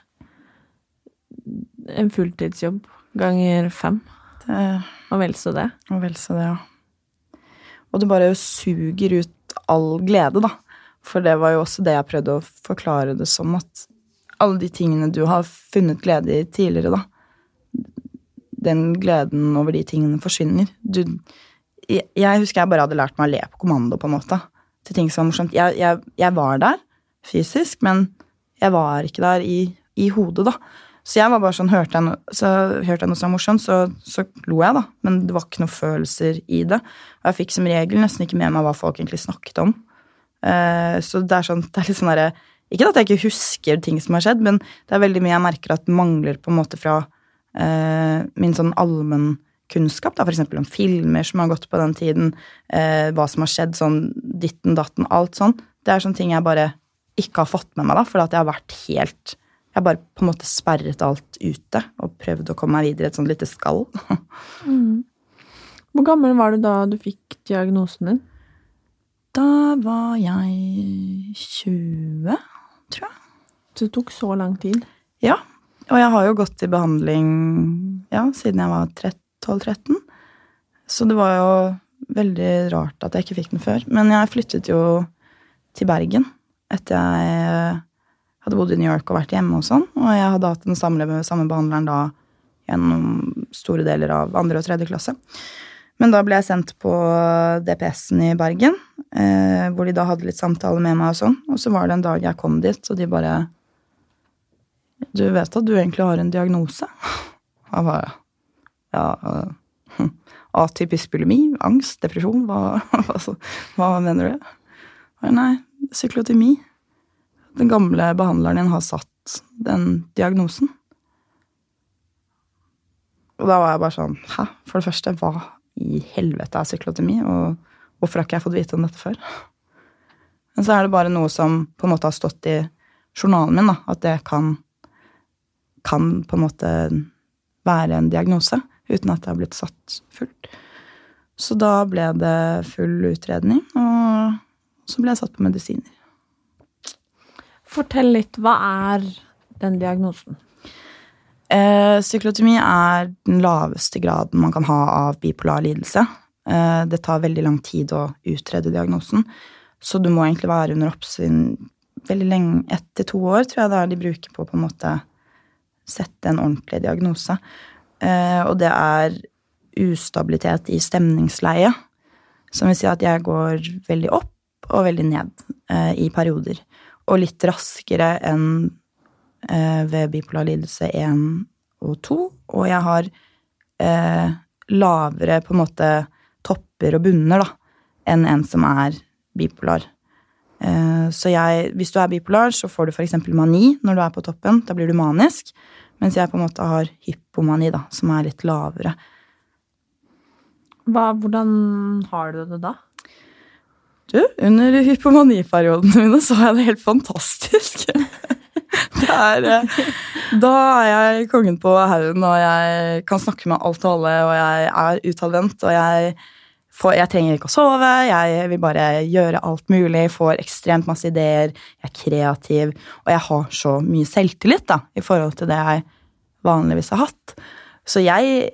en fulltidsjobb ganger fem. Det, og vel så det. Og vel så det, ja. Og det bare suger ut all glede, da. For det var jo også det jeg prøvde å forklare det som, at alle de tingene du har funnet glede i tidligere, da, den gleden over de tingene forsvinner. Du, jeg, husker jeg bare hadde lært meg å le på kommando, på en måte, til ting som var morsomt. Jeg, jeg, jeg var der fysisk, men jeg var ikke der i, i, hodet, da. Så jeg var bare sånn, hørte jeg, no, så, hørte jeg noe som var morsomt, så, så lo jeg, da. Men det var ikke noen følelser i det. Og jeg fikk som regel nesten ikke med meg hva folk egentlig snakket om. Uh, så det er sånn, det er litt sånn derre Ikke at jeg ikke husker ting som har skjedd, men det er veldig mye jeg merker at mangler på en måte fra uh, min sånn allmennkunnskap, f.eks. om filmer som har gått på den tiden, eh, hva som har skjedd, sånn ditten datten, alt sånn. Det er sånne ting jeg bare ikke har fått med meg, da, for at jeg har vært helt Jeg har bare på en måte sperret alt ute og prøvd å komme meg videre i et sånt lite skall. mm. Hvor gammel var du da du fikk diagnosen din? Da var jeg 20, tror jeg. Så det tok så lang tid? Ja. Og jeg har jo gått i behandling ja, siden jeg var 12-13. Så det var jo veldig rart at jeg ikke fikk den før. Men jeg flyttet jo til Bergen etter jeg hadde bodd i New York og vært hjemme og sånn. Og jeg hadde hatt den samme, samme behandleren da gjennom store deler av andre og tredje klasse. Men da ble jeg sendt på DPS-en i Bergen, eh, hvor de da hadde litt samtaler med meg og sånn. Og så var det en dag jeg kom dit, og de bare Du vet at du egentlig har en diagnose? Jeg bare Ja, uh, atypisk bulimi, angst, depresjon, hva, altså, hva mener du? Nei, psyklotemi. Den gamle behandleren din har satt den diagnosen. Og da var jeg bare sånn Hæ? For det første, hva i helvete er syklotemi, og hvorfor har ikke jeg fått vite om dette før? Men så er det bare noe som på en måte har stått i journalen min, da, at det kan, kan på en måte være en diagnose uten at det har blitt satt fullt. Så da ble det full utredning, og så ble jeg satt på medisiner. Fortell litt. Hva er den diagnosen? Eh, psyklotomi er den laveste graden man kan ha av bipolar lidelse. Eh, det tar veldig lang tid å utrede diagnosen, så du må egentlig være under oppsyn veldig lenge, ett til to år, tror jeg det er de bruker på å på en måte sette en ordentlig diagnose. Eh, og det er ustabilitet i stemningsleie, som vil si at jeg går veldig opp og veldig ned eh, i perioder. Og litt raskere enn eh, ved bipolar lidelse 1 og 2. Og jeg har lavere på en måte topper og bunner da, enn en som er bipolar. Så jeg, hvis du er bipolar, så får du f.eks. mani når du er på toppen. Da blir du manisk. Mens jeg på en måte har hypomani, da, som er litt lavere. Hva, hvordan har du det da? Du, under hypomaniperiodene mine så har jeg det helt fantastisk. Det er, eh, da er jeg kongen på haugen, og jeg kan snakke med alt og alle, og jeg er utadvendt, og jeg, får, jeg trenger ikke å sove, jeg vil bare gjøre alt mulig, får ekstremt masse ideer, jeg er kreativ, og jeg har så mye selvtillit da, i forhold til det jeg vanligvis har hatt. Så jeg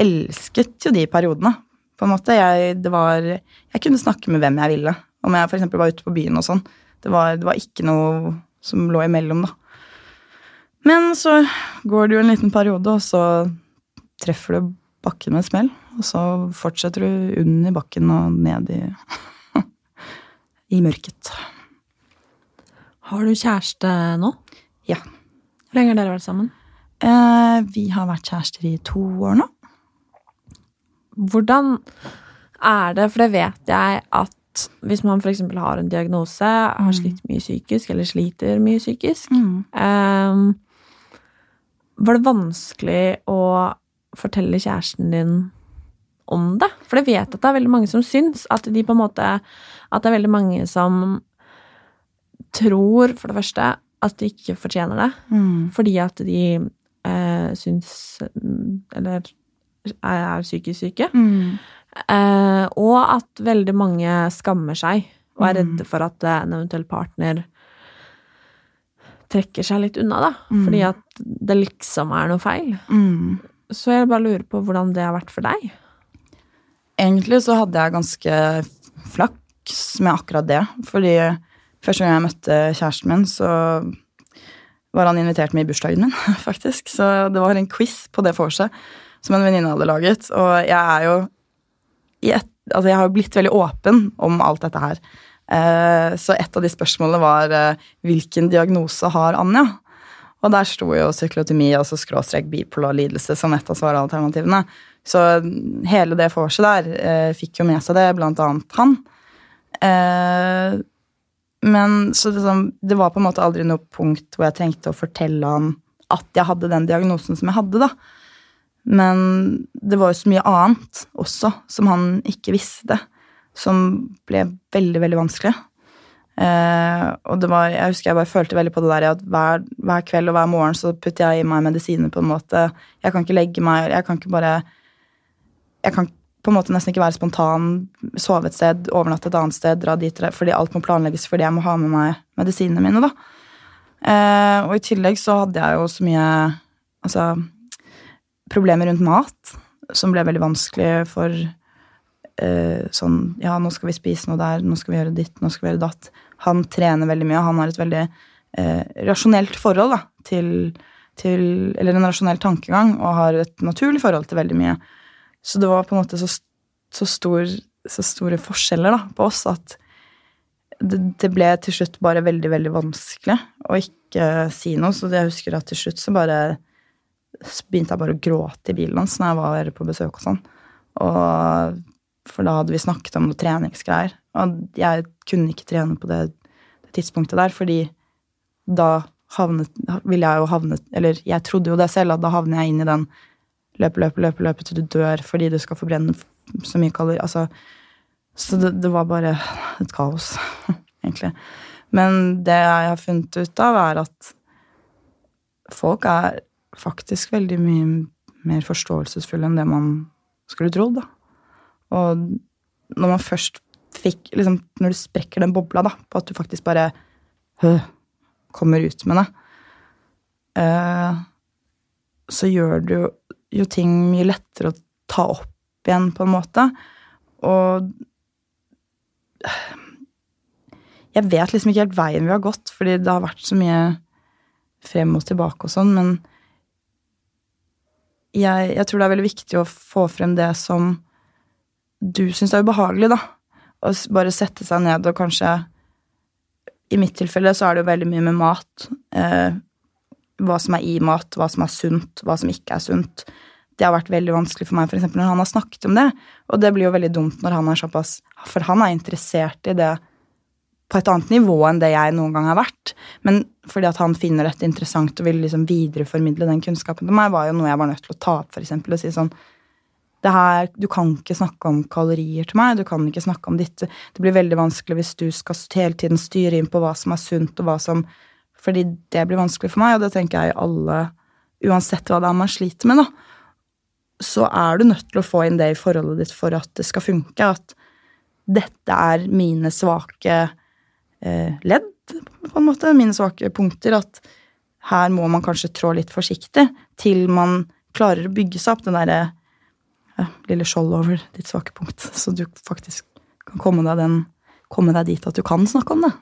elsket jo de periodene, på en måte. Jeg, var, jeg kunne snakke med hvem jeg ville, om jeg f.eks. var ute på byen og sånn. Det var, det var ikke noe som lå imellom, da. Men så går det jo en liten periode, og så treffer du bakken med smell. Og så fortsetter du under bakken og ned i, i mørket. Har du kjæreste nå? Ja. Hvor lenge har dere vært sammen? Eh, vi har vært kjærester i to år nå. Hvordan er det, for det vet jeg at hvis man f.eks. har en diagnose, har slitt mye psykisk, eller sliter mye psykisk Mm. eh, Var det vanskelig å fortelle kjæresten din om det? For jeg vet at det er veldig mange som syns at de på en måte At det er veldig mange som tror, for det første, at de ikke fortjener det. Mm. Fordi at de eh, syns Eller er, psykisk syke. Mm. Eh, og at veldig mange skammer seg og er Mm. redde for at en eventuell partner trekker seg litt unna, da. Mm. Fordi at det liksom er noe feil. Mm. Så jeg bare lurer på hvordan det har vært for deg. Egentlig så hadde jeg ganske flaks med akkurat det. Fordi første gang jeg møtte kjæresten min, så var han invitert med i bursdagen min, faktisk. Så det var en quiz på det vorset som en venninne hadde laget. Og jeg er jo et, Altså, jeg har jo blitt veldig åpen om alt dette her. Eh, så et av de spørsmålene var eh, hvilken diagnose har Anja? Og der sto jo syklotomi, altså skråstrek bipolar lidelse, som et av svaralternativene. Så hele det vorset der eh, fikk jo med seg det, blant annet han. Eh, men så liksom, det var på en måte aldri noe punkt hvor jeg trengte å fortelle han at jeg hadde den diagnosen som jeg hadde, da. Men det var jo så mye annet også som han ikke visste, som ble veldig, veldig vanskelig. Eh, og det var, jeg husker jeg bare følte veldig på det der at hver, hver kveld og hver morgen så putter jeg i meg medisiner på en måte. Jeg kan ikke legge meg Jeg kan ikke bare Jeg kan på en måte nesten ikke være spontan, sove et sted, overnatte et annet sted, dra dit, fordi alt må planlegges fordi jeg må ha med meg medisinene mine, da. Eh, og i tillegg så hadde jeg jo så mye Altså problemer rundt mat, som ble veldig vanskelig for uh, sånn Ja, nå skal vi spise noe der, nå skal vi gjøre ditt, nå skal vi gjøre datt. Han trener veldig mye, og han har et veldig eh, rasjonelt forhold da, til, til Eller en rasjonell tankegang, og har et naturlig forhold til veldig mye. Så det var på en måte så så, stor, så store forskjeller da, på oss at det, det ble til slutt bare veldig, veldig vanskelig å ikke si noe. Så jeg husker at til slutt så bare så begynte jeg bare å gråte i bilen hans når jeg var på besøk hos han. Og, for da hadde vi snakket om noe treningsgreier. Og jeg kunne ikke trene på det, det tidspunktet der, fordi da havnet, ville jeg jo havnet Eller jeg trodde jo det selv, at da havner jeg inn i den løpe, løpe, løpe, løpe til du dør fordi du skal forbrenne så mye kalorier. Altså, så det, det, var bare et kaos, egentlig. Men det jeg har funnet ut av, er at folk er faktisk veldig mye mer forståelsesfulle enn det man skulle trodd, da. Og når man først fikk liksom, Når du sprekker den bobla, da, på at du faktisk bare hø, kommer ut med det, uh, så gjør du jo ting mye lettere å ta opp igjen, på en måte. Og jeg vet liksom ikke helt veien vi har gått, fordi det har vært så mye frem og tilbake og sånn, men jeg, jeg, tror det er veldig viktig å få frem det som du syns er ubehagelig, da. Å bare sette seg ned og kanskje I mitt tilfelle så er det jo veldig mye med mat. Eh, hva som er i mat, hva som er sunt, hva som ikke er sunt. Det har vært veldig vanskelig for meg for eksempel, når han har snakket om det. Og det blir jo veldig dumt når han er såpass For han er interessert i det på et annet nivå enn det jeg noen gang har vært. Men fordi at han finner dette interessant og vil liksom videreformidle den kunnskapen til meg, var jo noe jeg var nødt til å ta opp, for eksempel, og si sånn her, Du kan ikke snakke om kalorier til meg, du kan ikke snakke om ditt Det blir veldig vanskelig hvis du skal hele tiden styre inn på hva som er sunt, og hva som Fordi det blir vanskelig for meg, og det tenker jeg alle Uansett hva det er man sliter med, da, så er du nødt til å få inn det i forholdet ditt for at det skal funke. At dette er mine svake Eh, ledd, på en måte, mine svake punkter, at her må man kanskje trå litt forsiktig til man klarer å bygge seg opp den derre ja, lille skjold over ditt svake punkt, så du faktisk kan komme deg, den, komme deg dit at du kan snakke om det.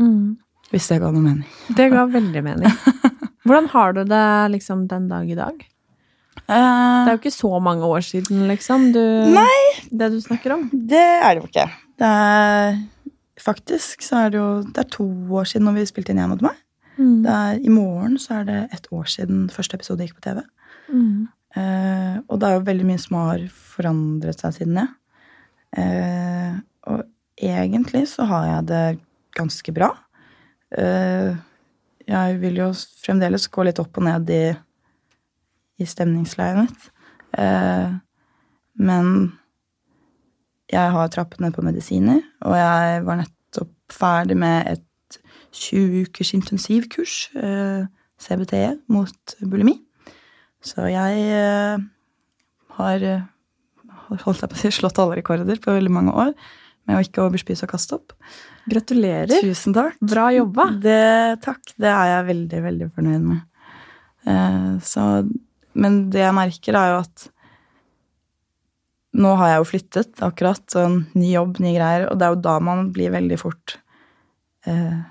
Mm. Hvis det ga noe mening. Det ga veldig mening. Hvordan har du det liksom den dag i dag? det er jo ikke så mange år siden, liksom, du, Nei, det du snakker om. Det er det jo ikke. Det er Faktisk så er det jo Det er to år siden når vi spilte inn hjemme hos meg. Mm. Er, I morgen så er det et år siden første episode gikk på TV. Mm. Eh, og det er jo veldig mye som har forandret seg siden det. Eh, og egentlig så har jeg det ganske bra. Eh, jeg vil jo fremdeles gå litt opp og ned i, i stemningsleiet mitt. Eh, men jeg har trappet ned på medisiner, og jeg var nettopp ferdig med et 20 ukers intensivkurs, eh, CBT, mot bulimi. Så jeg eh, har eh, holdt jeg på å si, slått alle rekorder på veldig mange år med å ikke overspise og kaste opp. Gratulerer. Tusen takk. Bra jobba. Det, takk. Det er jeg veldig, veldig fornøyd med. Eh, så, men det jeg merker, er jo at nå har jeg jo flyttet akkurat, sånn ny jobb, nye greier, og det er jo da man blir veldig fort eh,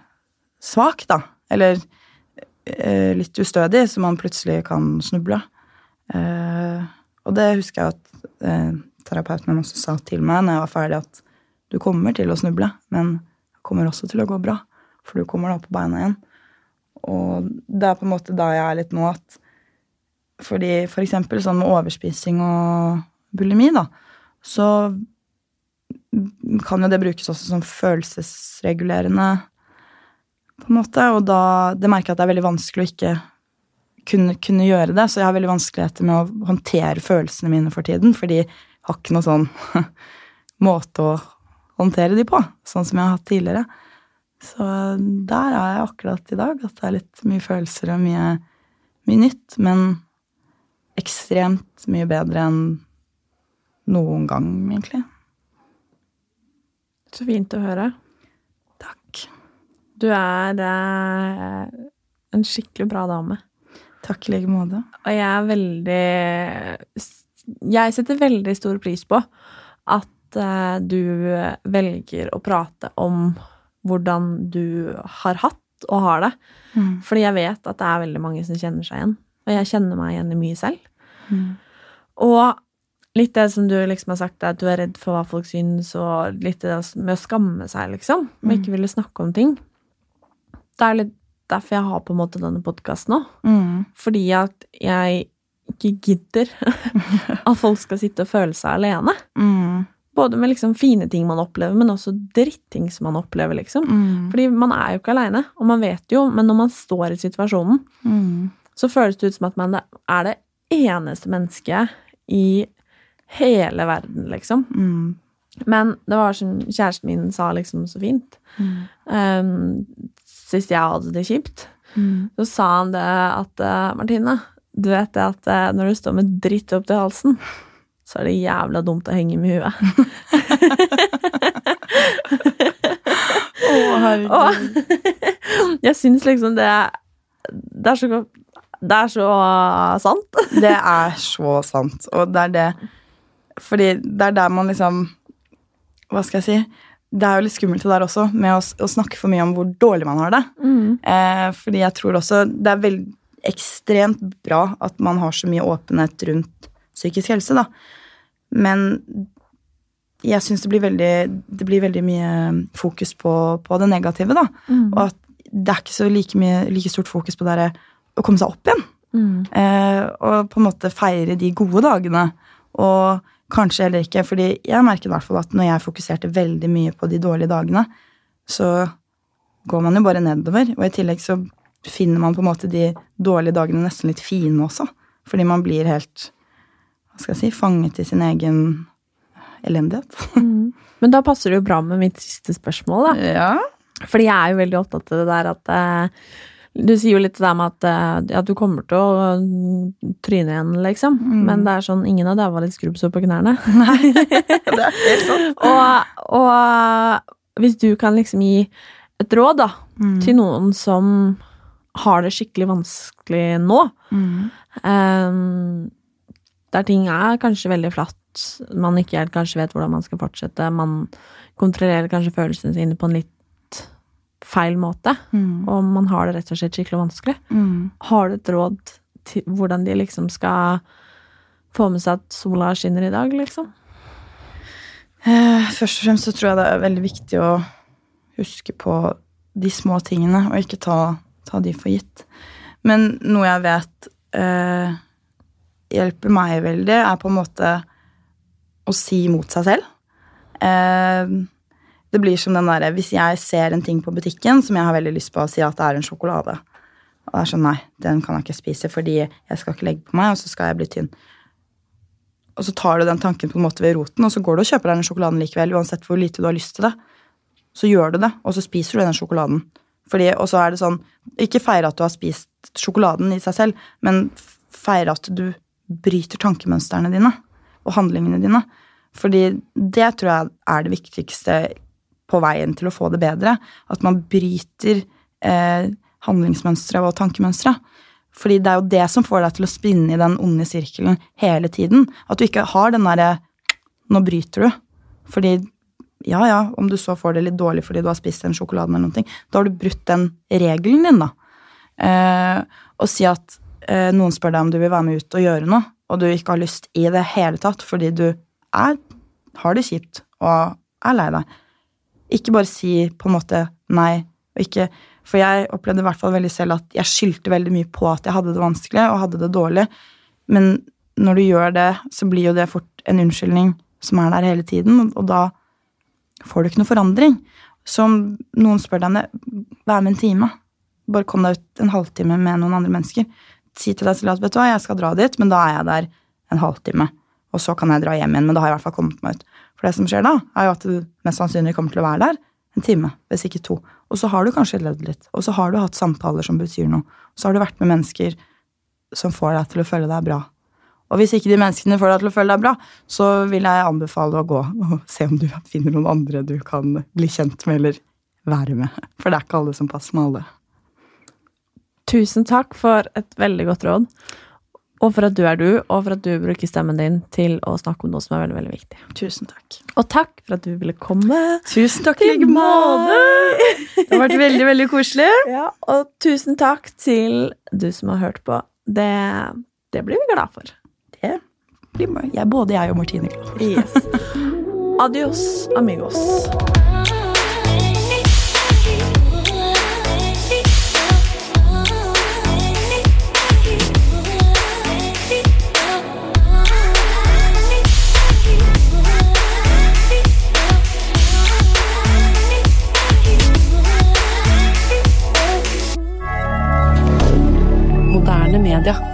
svak, da. Eller litt ustødig, så man plutselig kan snuble. Eh, og det husker jeg at eh, terapeuten min også sa til meg når jeg var ferdig, at du kommer til å snuble, men det kommer også til å gå bra, for du kommer da på beina igjen. Og det er på en måte da jeg er litt nå at fordi for eksempel sånn med overspising og bulimi, da, så kan jo det brukes også som følelsesregulerende, på en måte. Og da Det merker jeg at det er veldig vanskelig å ikke kunne, kunne gjøre det. Så jeg har veldig vanskeligheter med å håndtere følelsene mine for tiden, fordi jeg har ikke noe sånn måte å håndtere de på, sånn som jeg har hatt tidligere. Så der er jeg akkurat i dag, at det er litt mye følelser og mye, mye nytt, men ekstremt mye bedre enn noen gang, egentlig. Så fint å høre. Du er eh, en skikkelig bra dame. Takk i like måte. Og jeg er veldig Jeg setter veldig stor pris på at eh, du velger å prate om hvordan du har hatt og har det. Mm. Fordi jeg vet at det er veldig mange som kjenner seg igjen. Og jeg kjenner meg igjen i mye selv. Mm. Og litt det som du liksom har sagt, at du er redd for hva folk syns, og litt det med å skamme seg, liksom. Med ikke ville snakke om ting. Det er litt derfor jeg har på en måte denne podkasten òg. Mm. Fordi at jeg ikke gidder at folk skal sitte og føle seg alene. Mm. Både med liksom fine ting man opplever, men også dritting som man opplever, liksom. Mm. Fordi man er jo ikke aleine, og man vet jo, men når man står i situasjonen, Mm. så føles det ut som at man er det eneste mennesket i hele verden, liksom. Mm. Men det var som kjæresten min sa liksom så fint. Mm. Um, sist jeg hadde det kjipt, Mm. så sa han det at eh, Martine, du vet det at eh, når du står med dritt opp til halsen, så er det jævla dumt å henge med huet. Å, herregud. Og jeg syns liksom det Det er så Det er så sant. Det er så sant. Og det er det Fordi det er der man liksom Hva skal jeg si? Det er jo litt skummelt det der også, med å, å snakke for mye om hvor dårlig man har det. Eh, fordi jeg tror også det er veldig ekstremt bra at man har så mye åpenhet rundt psykisk helse, da. Men jeg syns det, blir veldig- det blir veldig mye fokus på, på det negative, da. Mm. Og at det er ikke så like, mye, like stort fokus på det der, å komme seg opp igjen. Mm. Eh, og på en måte feire de gode dagene. Og kanskje heller ikke, fordi jeg merket i hvert fall at når jeg fokuserte veldig mye på de dårlige dagene, så går man jo bare nedover. Og i tillegg så finner man på en måte de dårlige dagene nesten litt fine også. Fordi man blir helt hva skal jeg si, fanget i sin egen elendighet. Mm. Men da passer det jo bra med mitt siste spørsmål, da. Ja. Fordi jeg er jo veldig opptatt av det der at eh, Du sier jo litt det der med at eh, ja, du kommer til å mm, tryne igjen, liksom. Mm. Men det er sånn ingen har daua litt skrubbsår på knærne. Nei, Det er helt sant. og, og hvis du kan liksom gi et råd, da, Mm. til noen som har det skikkelig vanskelig nå, Mm. um, der ting er kanskje veldig flatt, man ikke helt kanskje vet hvordan man skal fortsette, man kontrollerer kanskje følelsene sine på en litt feil måte, Mm. og man har det rett og slett skikkelig vanskelig. Mm. Har du et råd til hvordan de liksom skal få med seg at sola skinner i dag, liksom? Eh, Først og fremst så tror jeg det er veldig viktig å huske på de små tingene, og ikke ta, ta de for gitt. Men noe jeg vet eh, hjelper meg veldig, er på en måte å si imot seg selv. Eh, det blir som den derre Hvis jeg ser en ting på butikken som jeg har veldig lyst på, å si at det er en sjokolade. Og det er sånn, nei, den kan jeg ikke spise fordi jeg skal ikke legge på meg, og så skal jeg bli tynn. Og så tar du den tanken på en måte ved roten, og så går du og kjøper deg den sjokoladen likevel, uansett hvor lite du har lyst til det. Så gjør du det, og så spiser du den sjokoladen. Fordi, og så er det sånn Ikke feire at du har spist sjokoladen i seg selv, men feire at du bryter tankemønstrene dine og handlingene dine. Fordi det tror jeg er det viktigste på veien til å få det bedre. At man bryter eh, handlingsmønstre og tankemønstre. Fordi det er jo det som får deg til å spinne i den onde sirkelen hele tiden. At du ikke har den derre Nå bryter du. Fordi ja, ja, om du så får det litt dårlig fordi du har spist den sjokoladen eller noe, da har du brutt den regelen din, da. Eh, og si at eh, noen spør deg om du vil være med ut og gjøre noe, og du ikke har lyst i det hele tatt fordi du er, har det kjipt og er lei deg. Ikke bare si på en måte nei, og ikke For jeg opplevde i hvert fall veldig selv at jeg skyldte veldig mye på at jeg hadde det vanskelig og hadde det dårlig. Men når du gjør det, så blir jo det fort en unnskyldning som er der hele tiden, og da får du ikke noe forandring. Så om noen spør deg om vær med en time. Bare kom deg ut en halvtime med noen andre mennesker. Si til deg selv at vet du hva, jeg skal dra dit, men da er jeg der en halvtime. Og så kan jeg dra hjem igjen, men da har jeg i hvert fall kommet meg ut. For det som skjer da, er jo at du mest sannsynlig kommer til å være der en time, hvis ikke to. Og så har du kanskje levd litt, og så har du hatt samtaler som betyr noe. Og så har du vært med mennesker som får deg til å føle deg bra. Og hvis ikke de menneskene får deg til å føle deg bra, så vil jeg anbefale å gå og se om du finner noen andre du kan bli kjent med eller være med. For det er ikke alle som passer med alle. Tusen takk for et veldig godt råd. Og for at du er du, og for at du bruker stemmen din til å snakke om noe som er veldig, veldig viktig. Tusen takk. Og takk for at du ville komme. Tusen takk Til Måne. Det har vært veldig, veldig koselig. Ja, og tusen takk til du som har hørt på. Det, det blir vi glad for. Det blir jeg, både jeg og Martine glad for. Yes. Adios, amigos. Canada.